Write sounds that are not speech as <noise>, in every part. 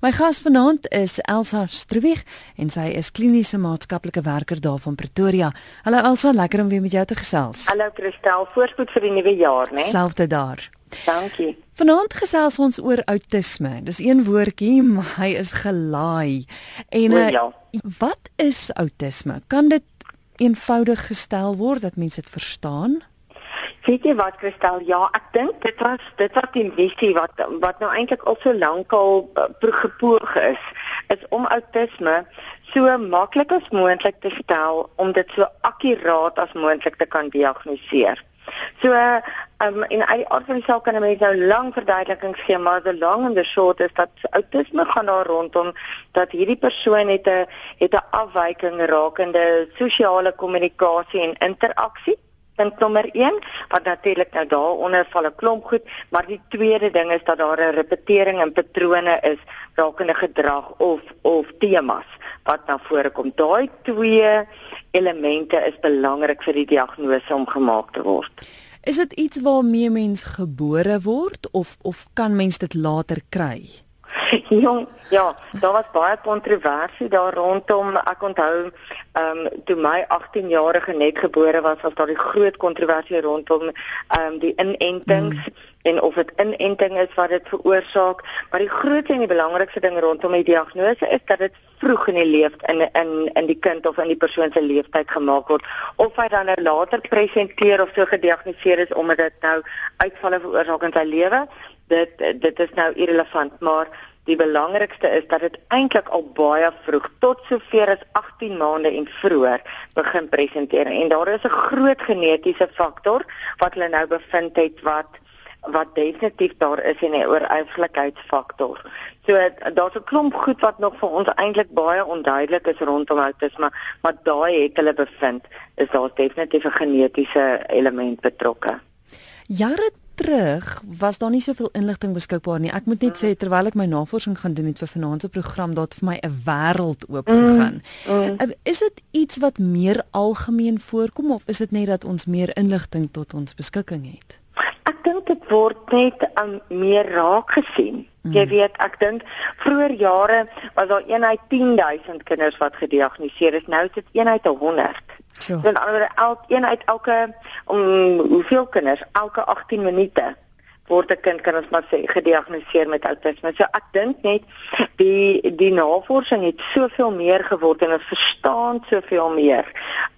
My gas vanaand is Elsa Struwig en sy is kliniese maatskaplike werker daar van Pretoria. Hallo Elsa, lekker om weer met jou te gesels. Hallo Christel, voorspoed vir die nuwe jaar, né? Selfde daar. Dankie. Vanaand gesels ons oor outisme. Dis een woordjie, <laughs> maar hy is gelaai. En o, ja. wat is outisme? Kan dit eenvoudig gestel word dat mense dit verstaan? Weet jy wat Kristel? Ja, ek dink dit was dit wat die visie wat wat nou eintlik al so lank al uh, gepoog is, is om outisme so maklik as moontlik te stel om dit so akkuraat as moontlik te kan diagnoseer. So ehm um, in al die aard van die saak kan mense nou lang verduidelikings gee, maar the long and the short is dat outisme gaan daar rondom dat hierdie persoon het 'n het 'n afwyking rakende sosiale kommunikasie en interaksie punt nommer 1 wat natuurlik nou daaronder val 'n klomp goed, maar die tweede ding is dat daar 'n repetering in patrone is rakende gedrag of of temas wat na vore kom. Daai twee elemente is belangrik vir die diagnose om gemaak te word. Is dit iets waarmee mens gebore word of of kan mens dit later kry? <laughs> Jong, ja, daar was baie kontroversie daar rondom. Ek onthou, ehm um, toe my 18-jarige net gebore was, was daar die groot kontroversie rondom ehm um, die inentings mm. en of dit inenting is wat dit veroorsaak. Maar die grootste en die belangrikste ding rondom die diagnose is dat dit vroeg in die lewe in in in die kind of in die persoon se lewenstyd gemaak word of hy dan nou later presenteer of so gediagnoseer is omdat dit nou uitvalle veroorsaak in sy lewe dit dit is nou irrelevant maar die belangrikste is dat dit eintlik al baie vroeg tot sover as 18 maande en vroeër begin presenteer en daar is 'n groot genetiese faktor wat hulle nou bevind het wat wat definitief daar is en 'n ooreiflikheidsfaktor. So daar's 'n klomp goed wat nog vir ons eintlik baie onduidelik is rondom outisme, maar daai het hulle bevind is daar definitief 'n genetiese element betrokke. Jare terug was daar nie soveel inligting beskikbaar nie. Ek moet net sê terwyl ek my navorsing gaan doen het vir vanaand se program, dat vir my 'n wêreld oop gegaan. Mm, mm. Is dit iets wat meer algemeen voorkom of is dit net dat ons meer inligting tot ons beskikking het? Ek dink dit word net um, meer raak gesien. Mm. Jy weet, ek dink vroeër jare was daar een uit 10000 kinders wat gediagnoseer is. Nou is dit een uit 100. Sure. Dan alre elkeen uit elke om hoeveel kinders elke 18 minute word 'n kind kan ons maar sê gediagnoseer met autisme. So ek dink net die die navorsing het soveel meer geword en ons verstaan soveel meer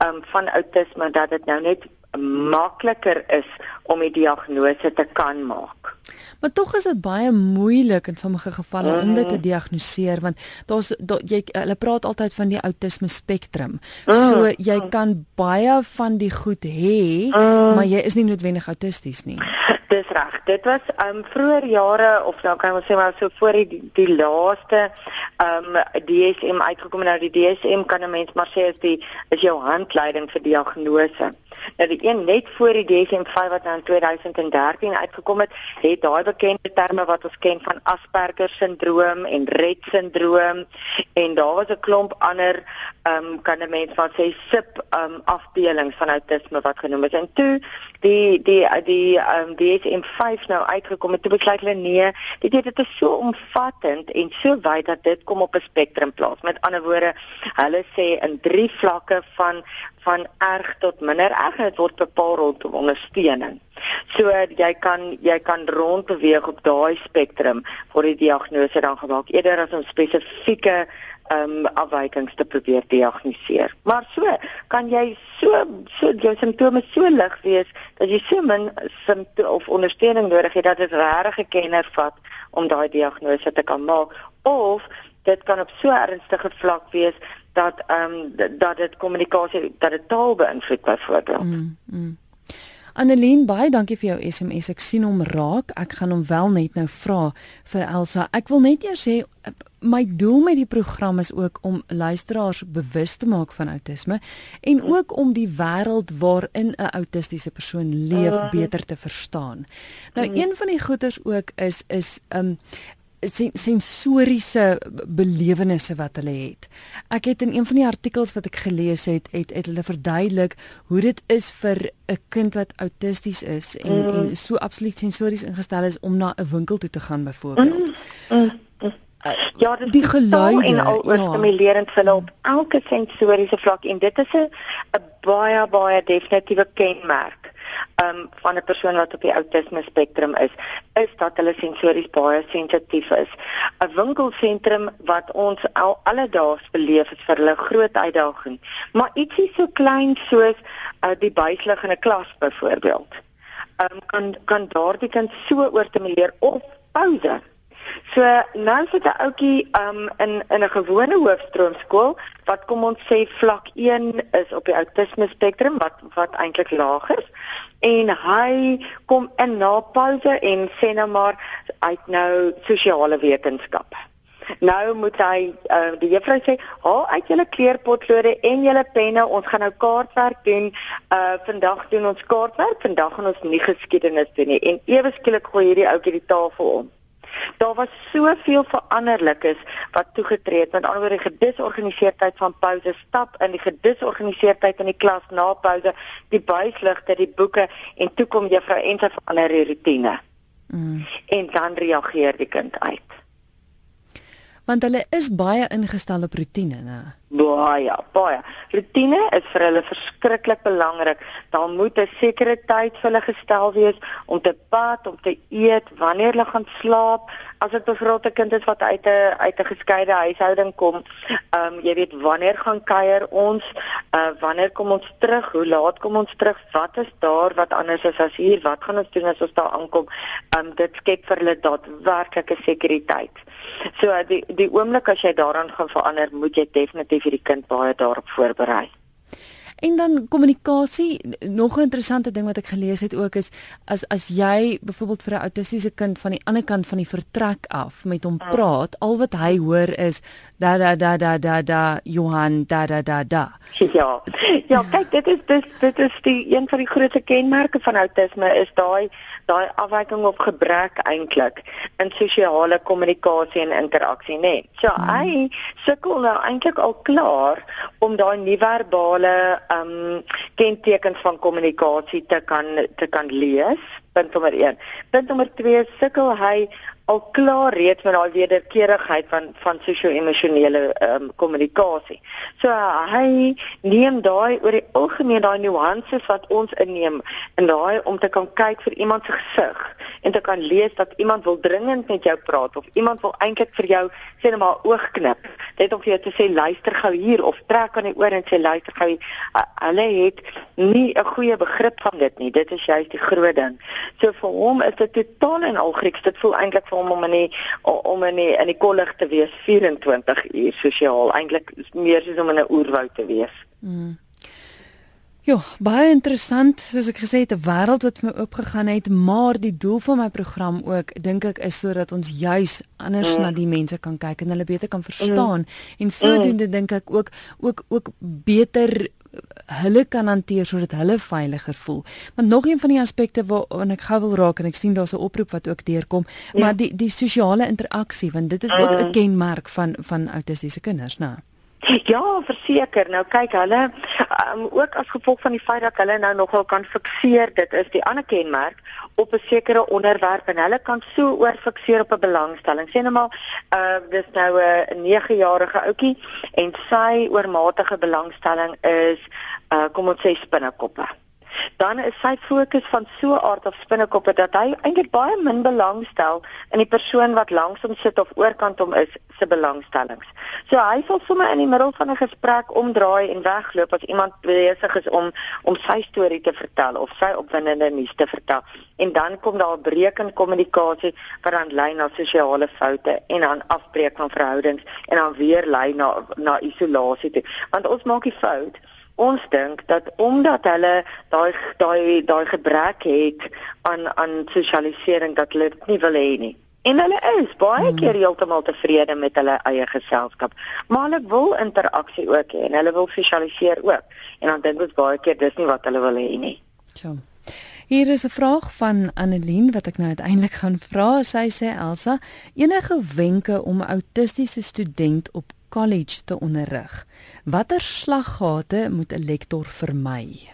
um van autisme dat dit nou net makliker is om die diagnose te kan maak. Maar tog is dit baie moeilik in sommige gevalle mm. om dit te diagnoseer want daar's da, jy hulle praat altyd van die autisme spektrum. Mm. So jy kan baie van die goed hê, mm. maar jy is nie noodwendig autisties nie. Dis reg. Dit was um vroeër jare of nou kan ons sê maar so voor die die laaste um DSM uitgekom nou die DSM kan 'n mens maar sê is die is jou handleiding vir diagnose. Nou die een net voor die DSM-5 wat nou in 2013 uitgekom het, het daai bekende terme wat ons ken van Asperger sindroom en Rett sindroom en daar was 'n klomp ander ehm um, kan 'n mens van sê sub ehm um, afdelings van autisme wat genoem is. En toe die die die ehm um, DSM-5 nou uitgekom het, toe besluit hulle nee, dit dit is so omvattend en so wyd dat dit kom op 'n spektrum plaas. Met ander woorde, hulle sê in drie vlakke van van erg tot minder erg en dit word bepaal rondom ondersteuning. So jy kan jy kan rondbeweeg op daai spektrum vir die diagnose dan gemaak eerder as om spesifieke ehm um, afwykings te probeer diagnoseer. Maar so kan jy so so jou simptome so lig wees dat jy so min simptome of ondersteuning nodig het dat dit regtig 'n kenner vat om daai diagnose te kan maak of dit kan op so ernstige vlak wees dat ehm um, dat dit kommunikasie dat dit taal beïnvloed byvoorbeeld. Mm, mm. Annelien, baie dankie vir jou SMS. Ek sien hom raak. Ek gaan hom wel net nou vra vir Elsa. Ek wil net eers sê my doel met die program is ook om luisteraars bewus te maak van outisme en ook om die wêreld waarin 'n autistiese persoon leef ah. beter te verstaan. Nou een van die goeters ook is is um sensoriese belewennisse wat hulle het. Ek het in een van die artikels wat ek gelees het, het, het hulle verduidelik hoe dit is vir 'n kind wat autisties is en mm. en so absoluut sensories ingestel is om na 'n winkel toe te gaan byvoorbeeld. Mm. Mm. Uh, ja, dit die geluide en al ja. stimulerend vir hulle op elke sensoriese vlak en dit is 'n baie baie definitiewe kenmerk um, van 'n persoon wat op die autisme spektrum is, is dat hulle sensories baie sensitief is. 'n Winkelsentrum wat ons al alledaags beleef is vir hulle groot uitdaging. Maar ietsie so klein soos uh, die buislig in 'n klas byvoorbeeld. Um, kan kan daardie kind so oorstimuleer of pouse So nou sit 'n ouetjie um in in 'n gewone hoofstroomskool wat kom ons sê vlak 1 is op die autisme spektrum wat wat eintlik laag is en hy kom in na pouse en sê nou maar uit nou sosiale wetenskappe. Nou moet hy uh, die juffrou sê, "Haal uit julle kleurpotlode en julle penne, ons gaan nou kaartwerk doen. Uh vandag doen ons kaartwerk, vandag gaan ons nie geskiedenis doen nie." En ewe skielik gooi hierdie ouetjie die tafel om. Daar was soveel veranderlikes wat toegetree het. Met ander woorde, gedisorganiseerdheid van pouse stap in die gedisorganiseerdheid in die klas na pouse, die buisligte, die boeke en toe kom juffrou Ense verander die rotine. Mm. En dan reageer die kind uit. Want hulle is baie ingestel op rotine, né? Baie, baie. Rotine is vir hulle verskriklik belangrik. Daar moet 'n sekere tyd vir hulle gestel wees om te bad, om te eet, wanneer hulle gaan slaap. As dit 'n groot kind is wat uit 'n uit 'n geskeide huishouding kom, ehm um, jy weet wanneer gaan kuier ons, uh wanneer kom ons terug, hoe laat kom ons terug, wat is daar wat anders is as hier, wat gaan ons doen as ons daar aankom? Ehm um, dit skep vir hulle daadwerklike sekuriteit. So die die oomblik as jy daaraan gaan verander, moet jy definitief vir die kind baie daarop voorberei. En dan kommunikasie, nog 'n interessante ding wat ek gelees het ook is as as jy byvoorbeeld vir 'n autistiese kind van die ander kant van die vertrek af met hom mm. praat, al wat hy hoor is da da da da da da Johan da da da da. <laughs> Ja. Ja, kyk, dit is dis dit is die een van die grootste kenmerke van outisme is daai daai afwyking of gebrek eintlik in sosiale kommunikasie en interaksie, nê. Nee. So mm. hy sukkel nou eintlik al klaar om daai nie-verbale um kentekens van kommunikasie te kan te kan lees. Punt nommer 1. Punt nommer 2 sukkel hy al klaar reeds met daai wederkerigheid van van sosio-emosionele ehm um, kommunikasie. So hy neem daai oor die algemeen daai nuances wat ons inneem in daai om te kan kyk vir iemand se gesig en te kan lees dat iemand wil dringend met jou praat of iemand wil eintlik vir jou sê net maar oog knip. Net om vir jou te sê luister gou hier of trek aan die oor en sê luister gou. Hulle het nie 'n goeie begrip van dit nie. Dit is juist die groot ding. So vir hom is dit totaal en al Grieks. Dit voel eintlik vir hom om in die om in die in die kollig te wees 24 uur sosiaal eintlik meer soos om in 'n oerwoud te wees. Mm. Ja, baie interessant, soos ek gesê het, 'n wêreld wat vir my oopgegaan het, maar die doel van my program ook, dink ek, is sodat ons juis anders mm. na die mense kan kyk en hulle beter kan verstaan mm. en sodoende mm. dink ek ook ook ook beter hulle kan hanteer sodat hulle veiliger voel. Want nog een van die aspekte waaraan ek gou wil raak en ek sien daar's 'n oproep wat ook deurkom, ja. maar die die sosiale interaksie want dit is ook 'n mm. kenmerk van van autistiese kinders, né? Nou. <laughs> Ja, verseker. Nou kyk hulle um, ook as gevolg van die feit dat hulle nou nogal kan fikseer, dit is die ander kenmerk op 'n sekere onderwerp en hulle kan so oorfikseer op 'n belangstelling. Sien nou maar, uh dis nou 'n 9-jarige ouetjie en sy oormatige belangstelling is uh kom ons sê spinnekoppe dan is sy fokus van so 'n aard op spinnekoppe dat hy eintlik baie min belangstel in die persoon wat langs hom sit of oorkant hom is se belangstellings. So hy sal sommer in die middel van 'n gesprek omdraai en wegloop as iemand besig is om om sy storie te vertel of sy opwindende nuus te vertel. En dan kom daar 'n breek in kommunikasie wat dan lei na sosiale foute en dan afbreek van verhoudings en dan weer lei na na isolasie toe. Want ons maak die fout ons dink dat omdat hulle daai daai daai gebrek het aan aan sosialisering dat hulle dit nie wil hê nie. En hulle is baie hmm. keer heeltemal tevrede met hulle eie geselskap, maar hulle wil interaksie ook hê en hulle wil sosialiseer ook. En dan dink ons baie keer dis nie wat hulle wil hê nie. Tjoh. Hier is 'n vraag van Annelien wat ek nou uiteindelik gaan vra. Sy sê Elsa, enige wenke om 'n autistiese student op college te onderrig. Watter slaggate moet 'n lektor vermy?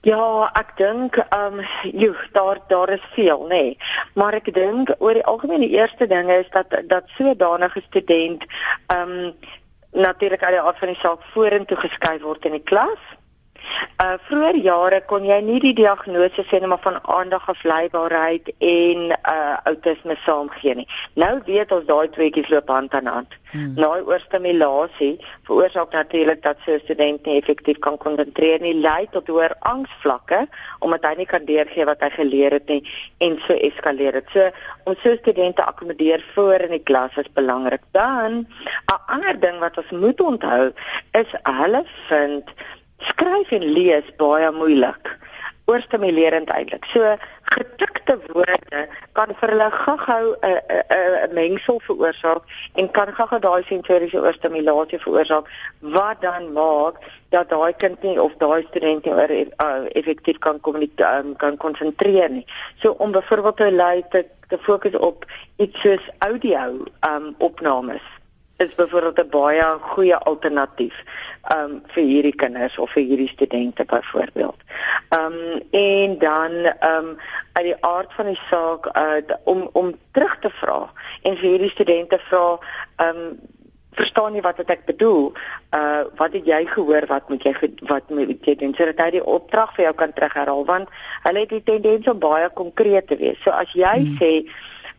Ja, ek dink ehm um, joh, daar daar is veel, nê. Nee. Maar ek dink oor die algemeen die eerste ding is dat dat sodanige student ehm um, natuurlik uit die aard van die saak vorentoe geskuif word in die klas. Uh vroeër jare kon jy nie die diagnose sê net maar van aandagafleibaarheid en uh outisme saamgee nie. Nou weet ons daai tweeetjies loop hand aan hand. Hmm. Nou oorstimulasie veroorsaak natuurlik dat so 'n student nie effektief kan konsentreer nie, lei tot hoër angsvlakke omdat hy nie kan deurgee wat hy geleer het nie en so eskaleer dit. So om so studente akkommodeer voor in die klas is belangrik. Dan 'n ander ding wat ons moet onthou is hulle vind skryf en lees baie moeilik. Oorstimulerend eintlik. So getikte woorde kan vir hulle gou-gou 'n 'n 'n mengsel veroorsaak en kan gou-gou daai sensoriese oorstimulasie veroorsaak wat dan maak dat daai kind nie of daai student nie oor uh, effektief kan um, kan konsentreer nie. So om byvoorbeeld lei te, te fokus op iets soos audio um opnames is byvoorbeeld 'n baie goeie alternatief um vir hierdie kinders of vir hierdie studente byvoorbeeld. Um en dan um uit die aard van die saak uh om om terug te vra en vir hierdie studente vra um verstaan jy wat ek bedoel? Uh wat het jy gehoor? Wat moet jy wat moet jy doen sodat hy die opdrag vir jou kan terugherhaal want hulle het die tendens om baie konkreet te wees. So as jy hmm. sê,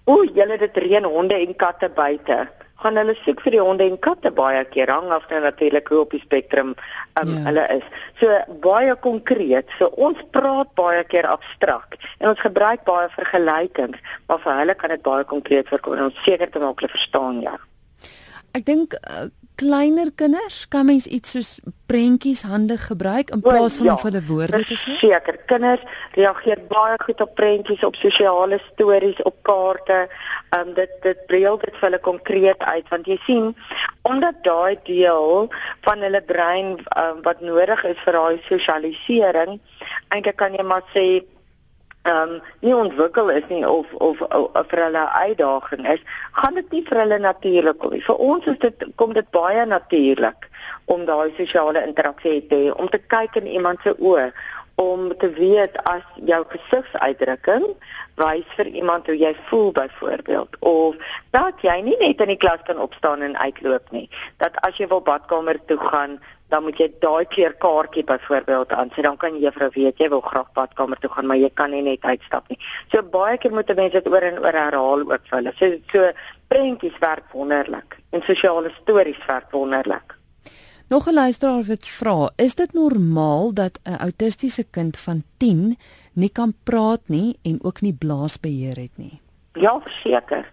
"O, julle het reën honde en katte buite." Gaan hulle soek vir die honde en katte baie keer hang af nou natuurlik hoe op die spektrum um, ja. hulle is. So baie konkreet. So ons praat baie keer abstrakt en ons gebruik baie vergelykings, maar vir hulle kan dit baie konkreet voorkom en ons seker te maak hulle verstaan ja. Ek dink uh, kleiner kinders kan mens iets soos prentjies handig gebruik in plaas van ja, om hulle woorde te gee? Seker, kinders reageer baie goed op prentjies, op sosiale stories, op kaarte. Ehm um, dit dit breel dit vir hulle konkreet uit want jy sien omdat daai deel van hulle brein um, wat nodig is vir daai sosialisering, eintlik kan jy maar sê ehm um, nie ontwikkel is nie of of, of, of vir hulle uitdaging is, gaan dit nie vir hulle natuurlik kom nie. Vir ons is dit kom dit baie natuurlik om daai sosiale interaksie te hê, om te kyk in iemand se oë, om te weet as jou gesigsuitdrukking wys vir iemand hoe jy voel byvoorbeeld of dat jy nie net in die klas kan opstaan en uitloop nie. Dat as jy wil badkamer toe gaan, dan moet jy daai keer kaartjie byvoorbeeld aan sê dan kan juffrou weet jy wil graag badkamer toe gaan maar jy kan nie net uitstap nie. So baie keer moet mense dit oor en oor herhaal ook vir hulle. So so prentjies werk wonderlik en sosiale stories werk wonderlik. Nog 'n luisteraar wat vra, is dit normaal dat 'n autistiese kind van 10 nie kan praat nie en ook nie blaasbeheer het nie? Ja, seker.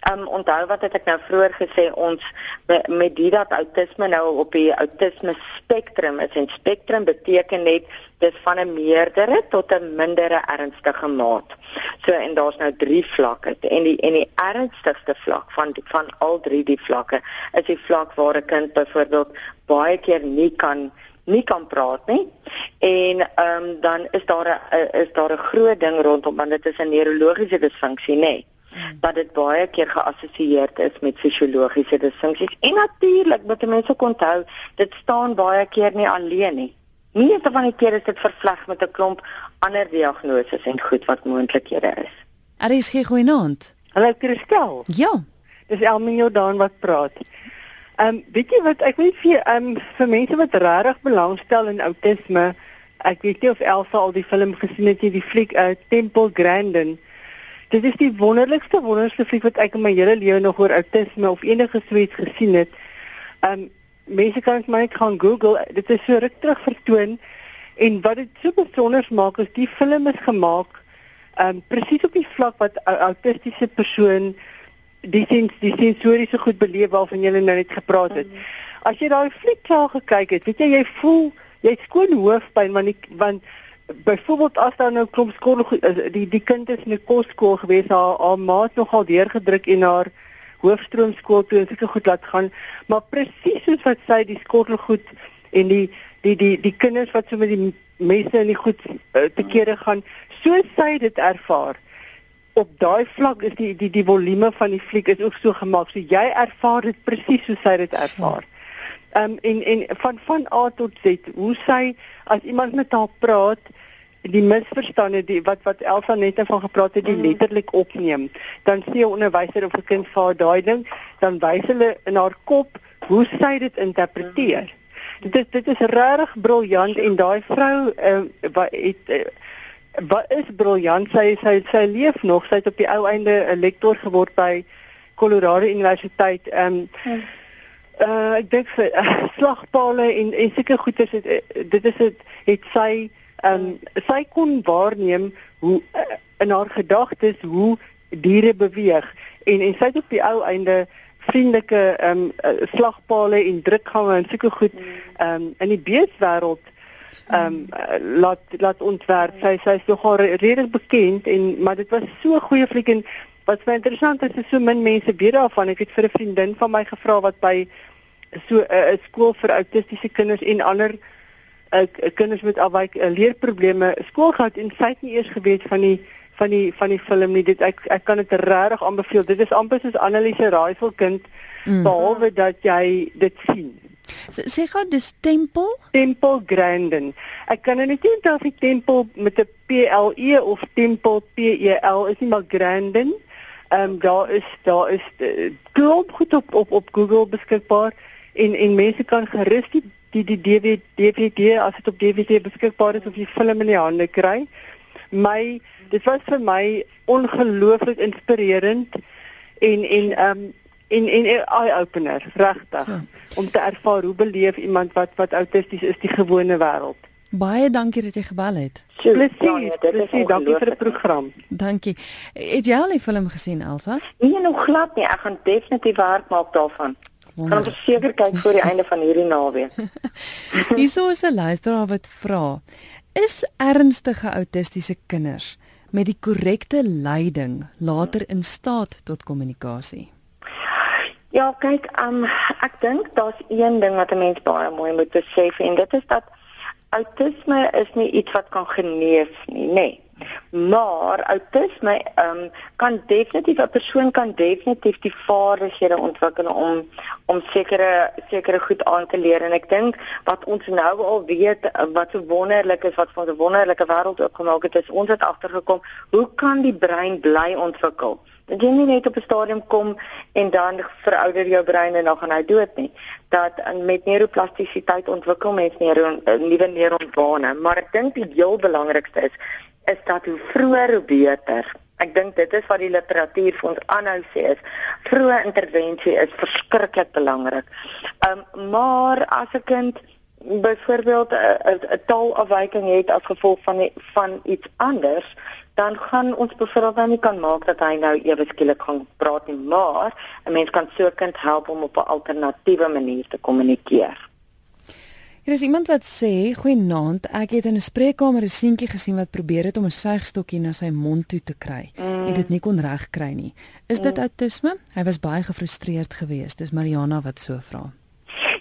Ehm um, onthou wat het ek nou vroeër gesê ons met, met dit dat outisme nou op die outisme spektrum is en spektrum beteken net dis van 'n meerdere tot 'n mindere ernstige maat. So en daar's nou drie vlakke en die en die ernstigste vlak van die, van al drie die vlakke is die vlak waar 'n kind byvoorbeeld baie keer nie kan nie kan praat nie. En ehm um, dan is daar 'n is daar 'n groot ding rondom want dit is 'n neurologiese disfunksie, nê. Hmm. Dat dit baie keer geassosieer is met fisiologiese disfunksies. En natuurlik, moet mense ook onthou, dit staan baie keer nie alleen nie. Meeste van die keer is dit vervleg met 'n klomp ander diagnoses en goed wat moontlikhede is. Er is geen goeie naam. Hallo Christel. Ja. Dis Elmio daan wat praat. Ehm um, weet jy wat ek wil vir ehm um, vir mense wat regtig belangstel in outisme, ek weet nie of Elsa al die film gesien het nie, die fliek uh, Temple Grandin. Dit is die wonderlikste wonderlikste fliek wat ek in my hele lewe nog oor outisme of enige suits gesien het. Ehm um, mense kan dit maar net gaan Google. Dit is so ruk terug vertoon en wat dit so besonder maak is die film is gemaak ehm um, presies op die vlak wat 'n autistiese persoon die sens die sensoriese goed beleef waarvan jy nou net gepraat het. Mm. As jy daai fliek klaar gekyk het, weet jy jy voel jy skoon hoofpyn want die, want byvoorbeeld as daar nou klomp skool die die kind is in 'n kosskool gewees haar haar maat nogal deurgedruk en haar hoofstroomskool toe en seker goed laat gaan, maar presies soos wat sy die skottelgoed en die die die die kinders wat so met die mense in die goed uh, te kere gaan, so sy dit ervaar op daai vlak is die die die volume van die fliek is ook so gemaak so jy ervaar dit presies soos sy dit ervaar. Ehm um, en en van van A tot Z hoe sy as iemand met haar praat die misverstande die wat wat Elsa net van gepraat het die mm. letterlik opneem dan sê 'n onderwyser of 'n kind vir daai ding dan wys hulle in haar kop hoe sy dit interpreteer mm. dit is dit is regtig briljant en daai vrou uh, wat het uh, wat is briljant sy sy sy leef nog. Sy het op die ou einde 'n lektor geword by Colorado Universiteit. Ehm um, uh ek dink vir uh, slagpale en en seker goeders het uh, dit is dit het sy ehm um, sy kon waarneem hoe uh, in haar gedagtes hoe diere beweeg. En en sy het op die ou einde vriendelike ehm um, uh, slagpale en drukgange en seker goed ehm um, in die beeswêreld ehm um, laat laat ontwerp. Sy sy is nogal redelik bekend en maar dit was so 'n goeie fliek en wat my interessant is is so min mense weet daarvan. Ek het vir 'n vriendin van my gevra wat by so 'n uh, skool vir autistiese kinders en ander uh, kinders met afwyk uh, leerprobleme skool gehad en sy het nie eers geweet van die van die van die film nie. Dit ek ek kan dit regtig aanbeveel. Dit is amper soos Annelise Raaisel kind mm. behalwe dat jy dit sien. Sê gou dis tempel? Tempel Grandin. Ek kan nou net nie onthou of die tempel met 'n P L E of tempel P E L is nie maar Grandin. Ehm um, daar is daar is uh, klop goed op op op Google beskikbaar en en mense kan gerus die die die DVD DVD as dit op DVD beskikbaar is of die film in die hande kry. My dit was vir my ongelooflik inspirerend en en ehm um, en en eye opener regtig ja. om te ervaar hoe beleef iemand wat wat autisties is die gewone wêreld. Baie dankie dat jy gebel het. Plesier, ja, plesier, dankie vir die program. Dankie. Het jy al die film gesien, Elsa? Nee, nog glad nie. Ek gaan definitief werk maak daarvan. Gaan verseker kyk voor die einde van hierdie naweek. <laughs> Hierso is 'n luisteraar wat vra: Is ernstige autistiese kinders met die korrekte leiding later in staat tot kommunikasie? Ja, kyk, um, ek dink daar's een ding wat 'n mens baie mooi moet besef en dit is dat autisme is nie iets wat kan genees nie, nê. Nee. Maar autisme um, kan definitief 'n persoon kan definitief die vaardighede ontwikkel om om sekere sekere goed aan te leer en ek dink wat ons nou al weet wat so wonderlik is wat van 'n wonderlike wêreld oopgemaak het is ons het agtergekom hoe kan die brein bly ontwikkel? Dat jy nie net op 'n stadium kom en dan verouder jou brein en dan gaan hy dood nie. Dat met neuroplastisiteit ontwikkel mens neuron eh, nuwe neuronbane, maar ek dink die heel belangrikste is is dat hoe vroeër hoe beter. Ek dink dit is wat die literatuur vir ons aanhou sê is vroeë intervensie is verskriklik belangrik. Ehm um, maar as 'n kind byvoorbeeld 'n taalafwyking het as gevolg van die, van iets anders, dan gaan ons byvoorbeeld nou nie kan maak dat hy nou ewe skielik gaan praat nie, maar 'n mens kan so 'n kind help om op 'n alternatiewe manier te kommunikeer. Hier is iemand wat sê, "Goeienaand, ek het in 'n spreekkamer 'n seentjie gesien wat probeer het om 'n suigstokkie na sy mond toe te kry mm. en dit nie kon regkry nie. Is dit mm. autisme? Hy was baie gefrustreerd geweest." Dis Mariana wat so vra.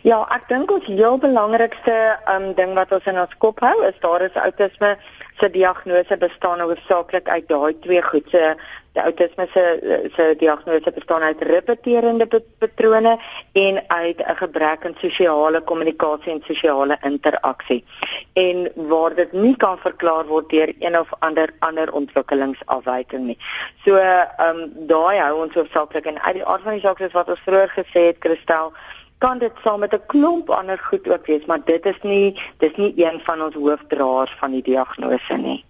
Ja, ek dink ons heel belangrikste um ding wat ons in ons kop hou is daar is outisme se diagnose bestaan hoofsaaklik uit daai twee goed se die outisme se se diagnose bestaan uit repeterende patrone en uit 'n gebrek aan sosiale kommunikasie en sosiale interaksie. En waar dit nie kan verklaar word deur een of ander ander ontwikkelingsafwyking nie. So um daai hou ons hoofsaaklik en uit die aard van die saak is wat ons vroeër gesê het Christel kan dit saam met 'n klomp ander goed ook wees, maar dit is nie dis nie een van ons hoofdraers van die diagnose nie.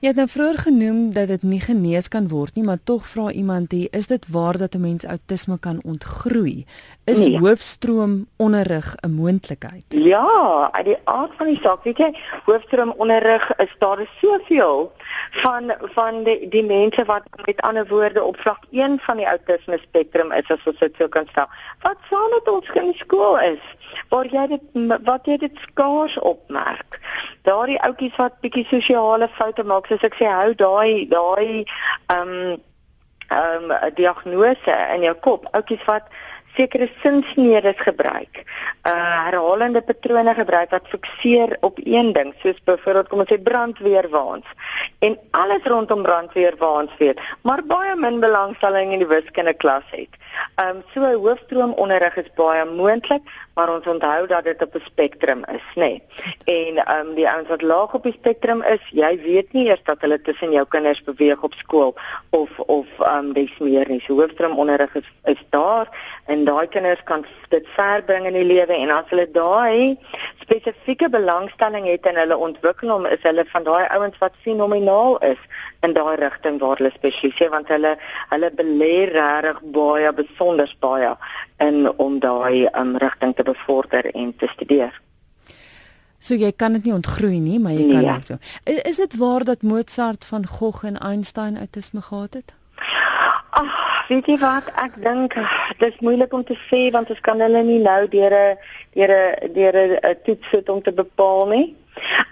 Jy het nou vroeër genoem dat dit nie genees kan word nie, maar tog vra iemand hier, is dit waar dat 'n mens outisme kan ontgroei? Is nee. hoofstroom onderrig 'n moontlikheid? Ja, uit die aard van die saak, weet jy, hoofstroom onderrig is daar is soveel van van die die mense wat met ander woorde op vlak 1 van die outisme spektrum is as ons dit sou kan stel. Wat saam met ons in skool is, waar jy dit wat jy dit skaars opmerk. Daardie ouetjies wat bietjie sosiale foute maak soos ek sê hou daai daai ehm um, ehm um, diagnose in jou kop. Ouetjies wat sekere sinsnedes gebruik, uh herhalende patrone gebruik wat fikseer op een ding, soos byvoorbeeld kom ons sê brandweerwaans en alles rondom brandweerwaans weet, maar baie min belangstelling in die wiskunde klas het. Um, so 'n hoofstroomonderrig is baie moontlik, maar ons onthou dat dit op 'n spektrum is, nê. Nee. En um, die ouens wat laag op die spektrum is, jy weet nie eers dat hulle tussen jou kinders beweeg op skool of of um, dis meer nie. So hoofstroomonderrig is is daar en daai kinders kan dit verbring in die lewe en as hulle daai spesifieke belangstelling het in hulle ontwikkeling, is hulle van daai ouens wat fenomenaal is in daai rigting waar hulle spesialiseer want hulle hulle belê regtig baie besonder baie in om daai um, rigting te bevorder en te studeer. So jy kan dit nie ontgroei nie, maar jy nee, kan dit so. Is, is dit waar dat Mozart van Gogh en Einstein autisme gehad het? Ag, weet jy wat? Ek dink dit is moeilik om te sê want ons kan hulle nie nou deur 'n deur 'n deur 'n toets sit om te bepaal nie.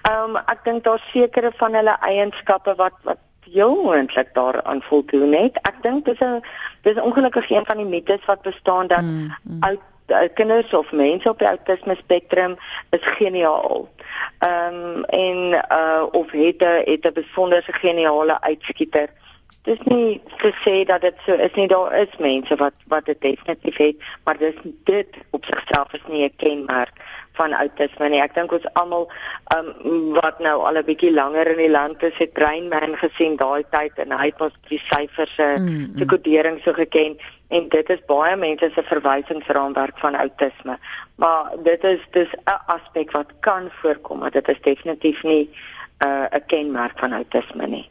Ehm um, ek dink daar sekere van hulle eienskappe wat wat heel moontlik daaraan voldoen het. Ek dink dis 'n dis ongelukkig een van die mites wat bestaan dat mm, mm. uit kinders of mense op die autisme spektrum is geniaal. Ehm um, en uh of het 'n het 'n besonderse geniale uitskieter. Dis nie te sê dat dit so is nie. Daar is mense wat wat dit definitief het, maar dis dit op sigself is nie 'n kenmerk van autisme nie. Ek dink ons almal um, wat nou al 'n bietjie langer in die land is, het Brainman gesien daai tyd en hy het ons die syfers se mm, mm. kodering so geken en dit is baie mense se verwysingsraamwerk van autisme. Maar dit is dis 'n aspek wat kan voorkom, maar dit is definitief nie uh, 'n uh, kenmerk van autisme nie.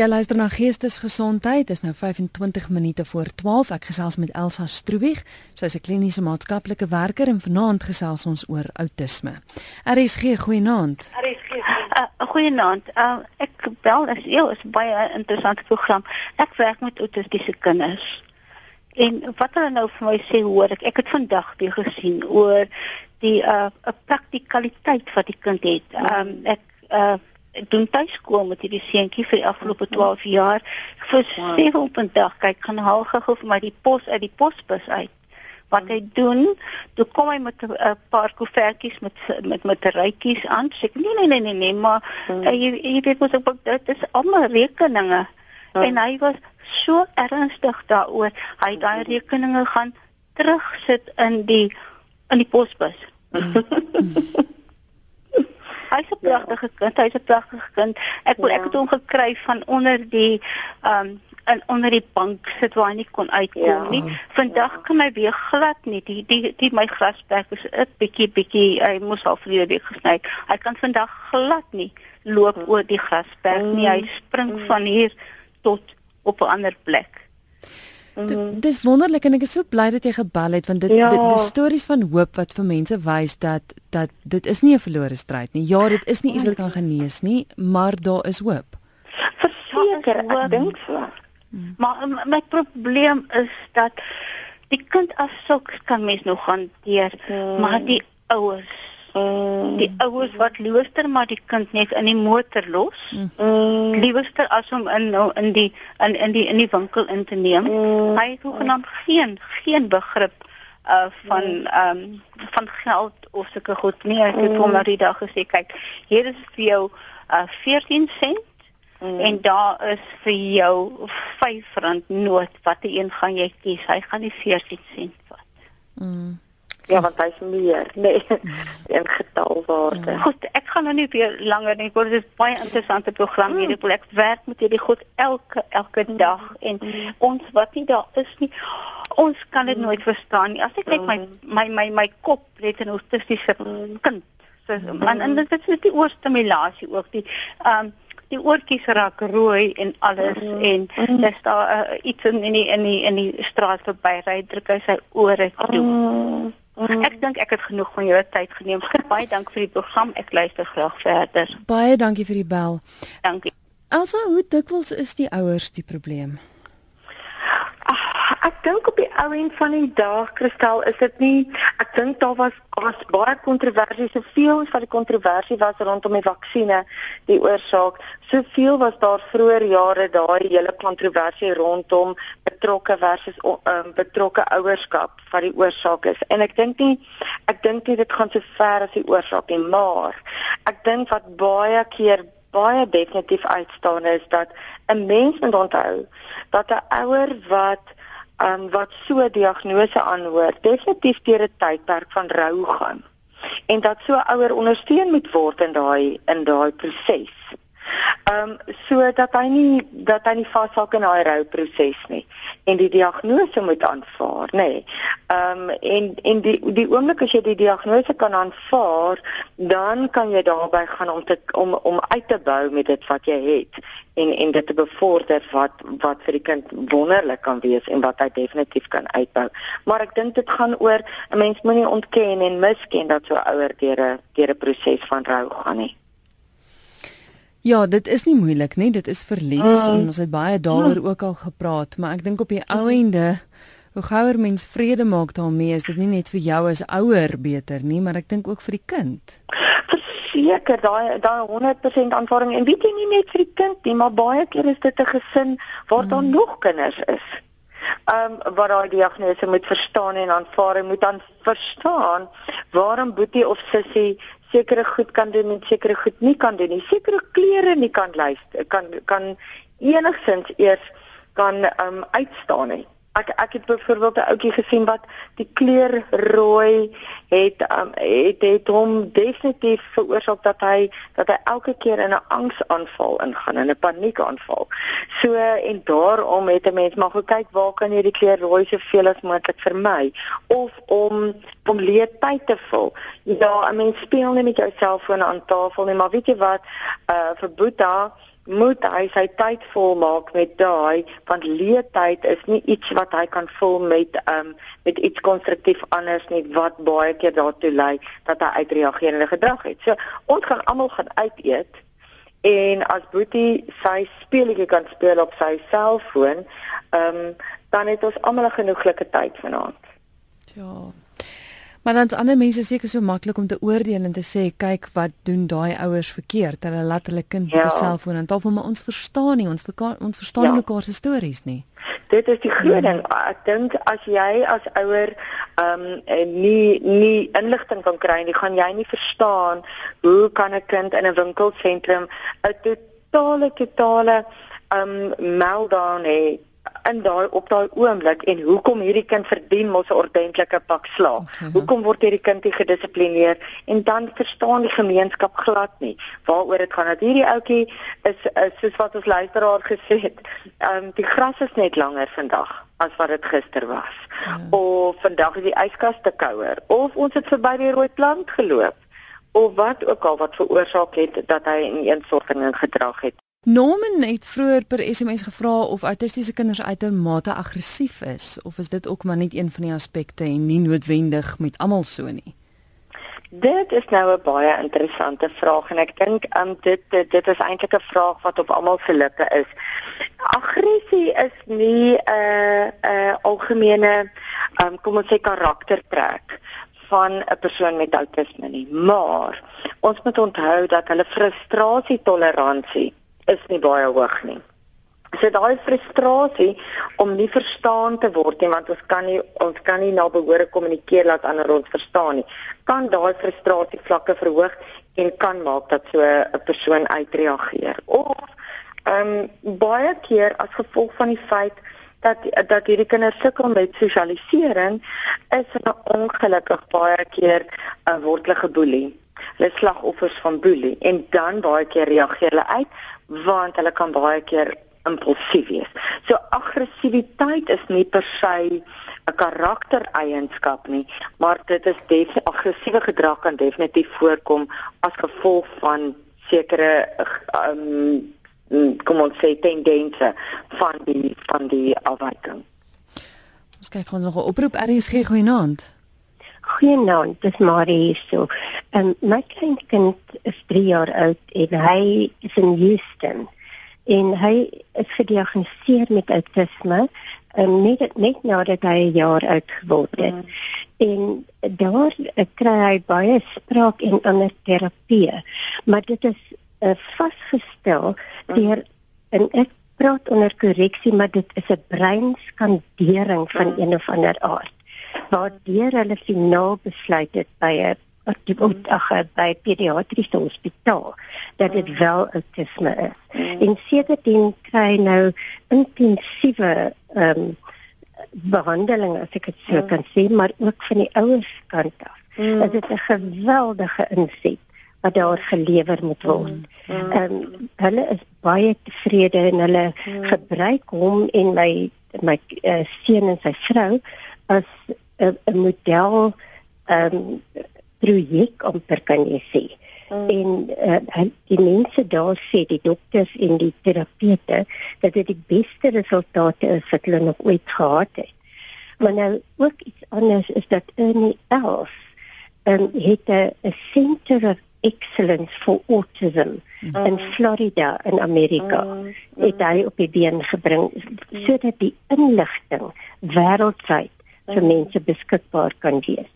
Ja, luister na Geestesgesondheid. Dit is nou 25 minute voor 12. Ek gesels met Elsa Stroebig. Sy is 'n kliniese maatskaplike werker en vanaand gesels ons oor outisme. RSG, goeienaand. RSG. Uh, goeienaand. Uh, ek bel as jy is baie interessante program. Ek werk met autistiese kinders. En wat hulle nou vir my sê hoor ek, ek het vandag weer gesien oor die uh 'n praktikaliteit wat die kind het. Um ek uh doen tuiskool met hierdie seentjie vir die afgelope 12 jaar. Vir wow. sewe op 'n dag kyk gaan haal gou vir my die pos uit die posbus uit. Wat hy doen, toe kom hy met 'n paar koevertjies met met met rytjies aan. Sê nee nee nee nee nee, maar hmm. uh, jy jy weet mos ook dit is almal rekeninge. Hmm. En hy was so ernstig daaroor. Hy daai rekeninge gaan terugsit in die in die posbus. Hmm. <laughs> Hy's 'n pragtige ja. kind, hy's 'n pragtige kind. Ek ja. ek het hom gekry van onder die ehm um, en onder die bank sit waar hy nie kon uitkom ja. nie. Vandag ja. kan hy weer glad nie. Die die die my grasperk is 'n bietjie bietjie hy moes al vrede week gesny. Hy kan vandag glad nie loop mm. oor die grasperk nie. Hy spring mm. van hier tot op 'n ander plek. Mhm. Dit is wonderlik en ek is so bly dat jy gebel het want dit ja. dit die stories van hoop wat vir mense wys dat dat dit is nie 'n verlore stryd nie. Ja, dit is nie iets wat kan genees nie, maar daar is hoop. Verseker, ek dink so. Hmm. Maar my probleem is dat die kind as sulks kan mens nog hanteer, hmm. maar die ouers Mm. Die ouers wat liewerster maar die kind net in die motor los. Mm. Liewerster as om in nou in die in in die in die winkel in te neem. Mm. Hy het hoegenaamd geen geen begrip uh van ehm um, van geld of sulke goed nie. Ek het hom mm. na die dag gesê kyk, hier is vir jou uh 14 sent Mm. En daar is vir jou R5 noot. Watter een gaan jy kies? Hy gaan die 14 sent vat. Mm. Ja, want hy is meer, <laughs> nee, in getalwaarde. Goed, ek gaan nou nie weer langer nie, dit is baie interessante program hierdie mm. ek werk met hierdie goed elke elke dag en ons wat nie daar is nie, ons kan dit nooit verstaan nie. As ek kyk my my my my kop net 'n autistiese kind. So man, en dit is die oorstimulasie ook die ehm um, die oortjies raak rooi en alles mm. en mm. dis daar uh, iets in die in die in die straat verby ry druk hy sy ore toe. Mm. Mm. Ek dink ek het genoeg van jou tyd geneem. Baie dankie vir die program. Ek luister graag verder. Baie dankie vir die bel. Dankie. Elsa, hoe dikwels is die ouers die probleem? Ag, Ek dink op die ou end van die dag, Kristel, is dit nie ek dink daar was was baie kontroversie, soveel as wat die kontroversie was rondom die vaksines, die oorsaak. Soveel was daar vroeër jare daai hele kontroversie rondom betrokke versus um, betrokke ouerskap wat die oorsaak is. En ek dink nie ek dink nie dit gaan so ver as die oorsaak nie, maar ek dink wat baie keer baie definitief uitstaan is dat 'n mens moet onthou dat 'n ouer wat um, wat so 'n diagnose aanhoor, definitief deur 'n tydperk van rou gaan en dat so ouer ondersteun moet word in daai in daai proses. Ehm um, sodat hy nie dat hy nie vashak in daai rouproses nie en die diagnose moet aanvaar, nê. Nee. Ehm um, en en die die oomblik as jy die diagnose kan aanvaar, dan kan jy daarby gaan om te om om uit te bou met dit wat jy het en en dit te bevorder wat wat vir die kind wonderlik kan wees en wat hy definitief kan uitbou. Maar ek dink dit gaan oor 'n mens moenie ontken en misken dat so ouer deur 'n deur 'n proses van rou gaan nie. Ja, dit is nie moeilik nie, dit is verlies uh, en ons het baie daaroor uh, ook al gepraat, maar ek dink op die ou ende hoe gouer mens vrede maak daarmee, is dit nie net vir jou as ouer beter nie, maar ek dink ook vir die kind. Verseker, daai daai 100% aanvaring en weet jy nie net vir die kind nie, maar baie keer is dit 'n gesin waar daar hmm. nog kinders is. Ehm um, wat daai diagnose moet verstaan en aanvaar en moet dan verstaan waarom boetie of sussie sekere goed kan doen en sekere goed nie kan doen nie. Sekere klere nie kan luister kan kan enigsins eers kan um uitstaan nie ek ek het byvoorbeeld 'n ouetjie gesien wat die kleur rooi het um, het het hom definitief veroorsaak dat hy dat hy elke keer in 'n angsaanval ingaan in 'n paniekaanval. So en daarom het 'n mens maar gekyk waar kan jy die kleur rooi soveel as moontlik vermy of om om leer tyd te vul. Ja, 'n mens speel nie met jou selfoon aan tafel nie, maar weet jy wat uh vir Boeta moet hy sy tyd volmaak met daai want leeftyd is nie iets wat hy kan vul met um met iets konstruktief anders nie wat baie keer daartoe lei dat hy uitreagerende gedrag het. So ons gaan almal gaan uit eet en as Boetie sy speletjie kan speel op sy selfoon, um dan het ons almal 'n genoeglike tyd vanaand. Ja, Maar dan ander mense seker so maklik om te oordeel en te sê kyk wat doen daai ouers verkeerd. Hulle laat hulle kind ja. met 'n selfoon aan tafel, maar ons verstaan nie, ons ons verstaan ja. mekaar se stories nie. Dit is die groot ding. Hmm. Ek dink as jy as ouer ehm um, nie nie inligting kan kry nie, gaan jy nie verstaan hoe kan 'n kind in 'n winkelsentrum 'n totale totale ehm um, meltdown hê in daai op daai oomblik en hoekom hierdie kind verdien mos 'n ordentlike pak slaag. Uh -huh. Hoekom word hierdie kind nie gedissiplineer en dan verstaan die gemeenskap glad nie waaroor dit gaan. Dat hierdie ouetjie is, is soos wat ons luisteraar gesê het, ehm um, die gras is net langer vandag as wat dit gister was. Uh -huh. Of vandag is die yskas te kouer of ons het verby die rooi plant geloop of wat ook al wat veroorsaak het dat hy in eensorging gedrag het. Norman het vroeër per SMS gevra of autistiese kinders uitermate aggressief is of is dit ook maar net een van die aspekte en nie noodwendig met almal so nie. Dit is nou 'n baie interessante vraag en ek dink um, dit dit, dit is eintlik 'n vraag wat op almal se lippe is. Aggressie is nie 'n uh, 'n uh, algemene um, kom ons sê karaktertrek van 'n persoon met autisme nie, maar ons moet onthou dat hulle frustrasietoleransie is nie baie hoog nie. So daai frustrasie om nie verstaan te word nie want ons kan nie ons kan nie na behoore kommunikeer laat ander ons verstaan nie. Kan daai frustrasie vlakke verhoog en kan maak dat so 'n persoon uitreageer. Of ehm um, baie keer as gevolg van die feit dat dat hierdie kinders sukkel met sosialisering is hulle ongelukkig baie keer uh, word hulle geboelie. Hulle slagoffers van boelie en dan baie keer reageer hulle uit want hulle kan baie keer impulsief wees. So aggressiwiteit is nie per se 'n karaktereienskap nie, maar dit is definitief aggressiewe gedrag kan definitief voorkom as gevolg van sekere um, kom ons sê tendense van die van die afwyking. Ons kyk ons nog 'n oproep RSG goeienaand. Goeienaand, dis Marie hierso. En my kleinkind is 3 jaar oud en hy is in Houston. en hy is gediagnoseer met autisme um, net net nadat hy 'n jaar oud geword het. Mm. En daar uh, kry hy baie spraak en ander terapie. Maar dit is uh, vasgestel mm. deur en ek praat onder korreksie, maar dit is 'n breinskandering van mm. een of ander aard. Waar deur hulle finaal besluit het by 'n die oudage by pediatriese hospitaal dat dit wel autisme is. Mm. En sedertdien kry nou intensiewe ehm um, behandeling as ek dit so mm. kan sê, maar ook van die ouers kant af. Mm. Dit is 'n geweldige inset wat daar gelewer moet word. Ehm um, hulle is baie tevrede en hulle gebruik hom en my my uh, seun en sy vrou as 'n uh, model ehm um, projek amper kan jy sê. Mm. En uh, die mense daar sê die dokters en die terapeute dat dit die beste resultate is wat hulle nog ooit gehad het. Maar nou ook iets anders is dat Ernie Els um, het 'n center of excellence for autism mm. in Florida in Amerika. Mm. Het hy op die been gebring sodat die inligting wêreldwyd vir mense beskikbaar kan wees.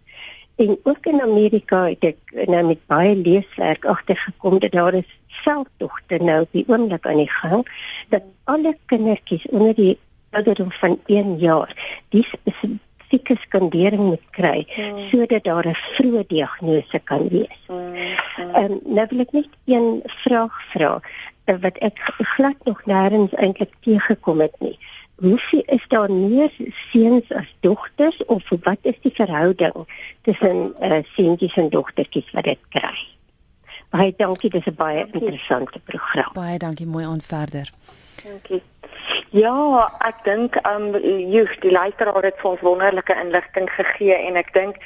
En ook in Amerika het ek nou met baie leeswerk agtergekom dat daar is selfdogte nou op die oomblik aan die gang dat alle kindertjies onder die ouderdom van 1 jaar die spesifieke skandering moet kry hmm. sodat daar 'n vroeë diagnose kan wees. Hmm. Hmm. En nou wil ek net een vraag vra eh, wat ek glad nog nêrens eintlik teëgekom het nie hoeveel is daar meer seuns as dogters of wat is die verhouding tussen uh, seuntjies en dogtertjies wat dit kry? Baie dankie, dis 'n baie interessante program. Baie dankie, mooi aan verder. Dankie. Ja, ek dink um joh, die luisteraar het vir ons wonderlike inligting gegee en ek dink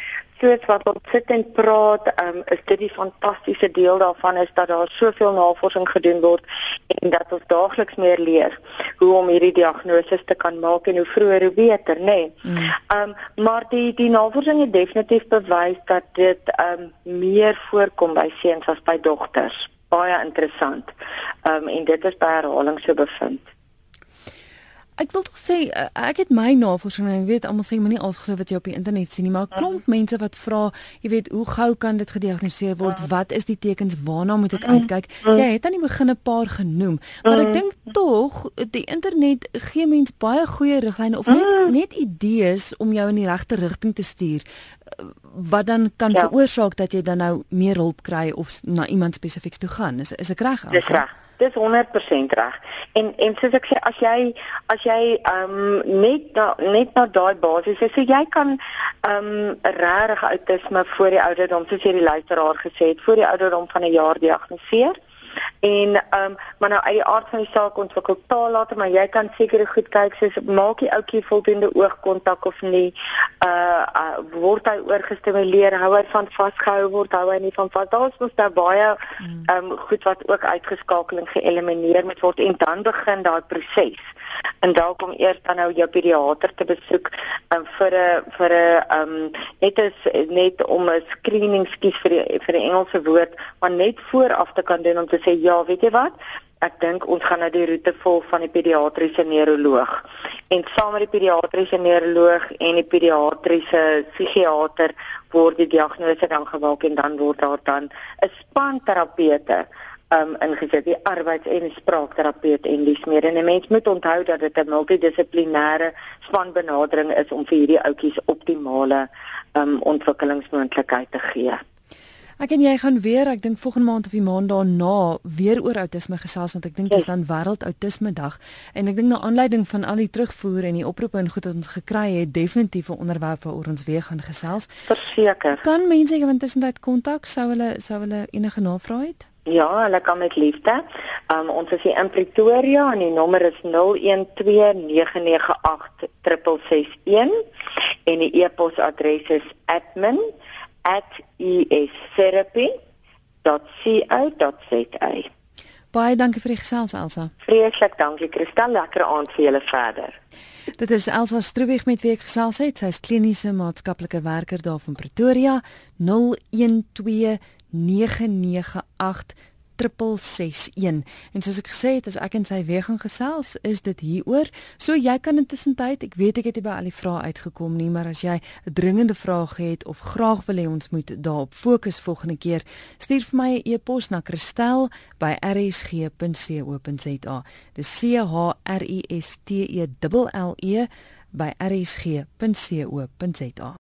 soos wat ons sit en praat, um is dit die fantastiese deel daarvan is dat daar soveel navorsing gedoen word en dat ons daagliks meer leer hoe om hierdie diagnose te kan maak en hoe vroeër hoe beter, nê. Nee. Mm. Um maar die die navorsing het definitief bewys dat dit um meer voorkom by seuns as by dogters. Baie interessant. Um en dit is by herhaling so bevind. Ek wil tog sê eh, ek het my navorsing en ek weet almal sê moenie al glo wat jy op die internet sien nie, maar klomp mm. mense wat vra, jy weet, hoe gou kan dit gediagnoseer word? Mm. Wat is die tekens? Waarna moet ek mm. uitkyk? Mm. Jy het aan die begin 'n paar genoem, maar ek dink tog die internet gee mens baie goeie riglyne of net net idees om jou in die regte rigting te stuur eh, wat dan kan ja. veroorsaak dat jy dan nou meer hulp kry of na iemand spesifiek toe gaan. Is is ek reg? Dis reg. Dis 100% reg. En en soos ek sê as jy as jy ehm um, net na, net na daai basis is, so jy kan ehm um, regtig outisme voor die ouderdom soos jy die luisteraar gesê het, voor die ouderdom van 'n jaar diagnoseer. En ehm um, maar nou uit die aard van die saak ontwikkel taal later, maar jy kan seker goed kyk soos maak die ouetjie voldoende oogkontak of nie. Uh, uh word hy oorgestimuleer, hou hy van vasgehou word, hou hy nie van vas. Daar's mos daar baie hmm. ehm um, goed wat ook uitgeskakel en geëlimineer moet word en dan begin daai proses. En dalk om eers dan nou jou pediater te besoek um, vir 'n vir 'n um, net is net om 'n screening skies vir die vir die Engelse woord, maar net vooraf te kan doen om te sê ja, weet jy wat? Ek dink ons gaan nou die roete volg van die pediatriese neuroloog. En saam met die pediatriese neuroloog en die pediatriese psigiater word die diagnose dan gemaak en dan word daar dan 'n span terapeute um ingesit die arbeids- en spraakterapeut en dis meer en 'n mens moet onthou dat dit 'n multidissiplinêre spanbenadering is om vir hierdie ouetjies optimale um ontwikkelingsmoontlikheid te gee. Ek en jy gaan weer, ek dink volgende maand of die maand daarna weer oor outisme gesels want ek dink dit is dan wêreld outisme dag en ek dink na aanleiding van al die terugvoer en die oproepe en goed wat ons gekry het, definitief 'n onderwerp waaroor ons weer gaan gesels. Verseker. Kan mense ewen tussentyd kontak sou hulle sou hulle enige navrae het? Ja, hulle kan met liefde. Um ons is hier in Pretoria en die nommer is 0129986661 en die e-posadres is admin @estherapy.co.za. Baie dankie vir die gesels Elsa. Vreeslik dankie Christel, lekker aand vir julle verder. Dit is Elsa Stroebig met wie ek gesels het. Sy is kliniese maatskaplike werker daar van Pretoria 012998 3661. En soos ek gesê het, as ek en sy weer gaan gesels, is dit hieroor. So jy kan intussen tyd, ek weet ek het nie by al die vrae uitgekom nie, maar as jy 'n dringende vraag het of graag wil hê ons moet daarop fokus volgende keer, stuur vir my 'n e e-pos na kristel@rsg.co.za. Dis C H R I S T E L L E by rsg.co.za.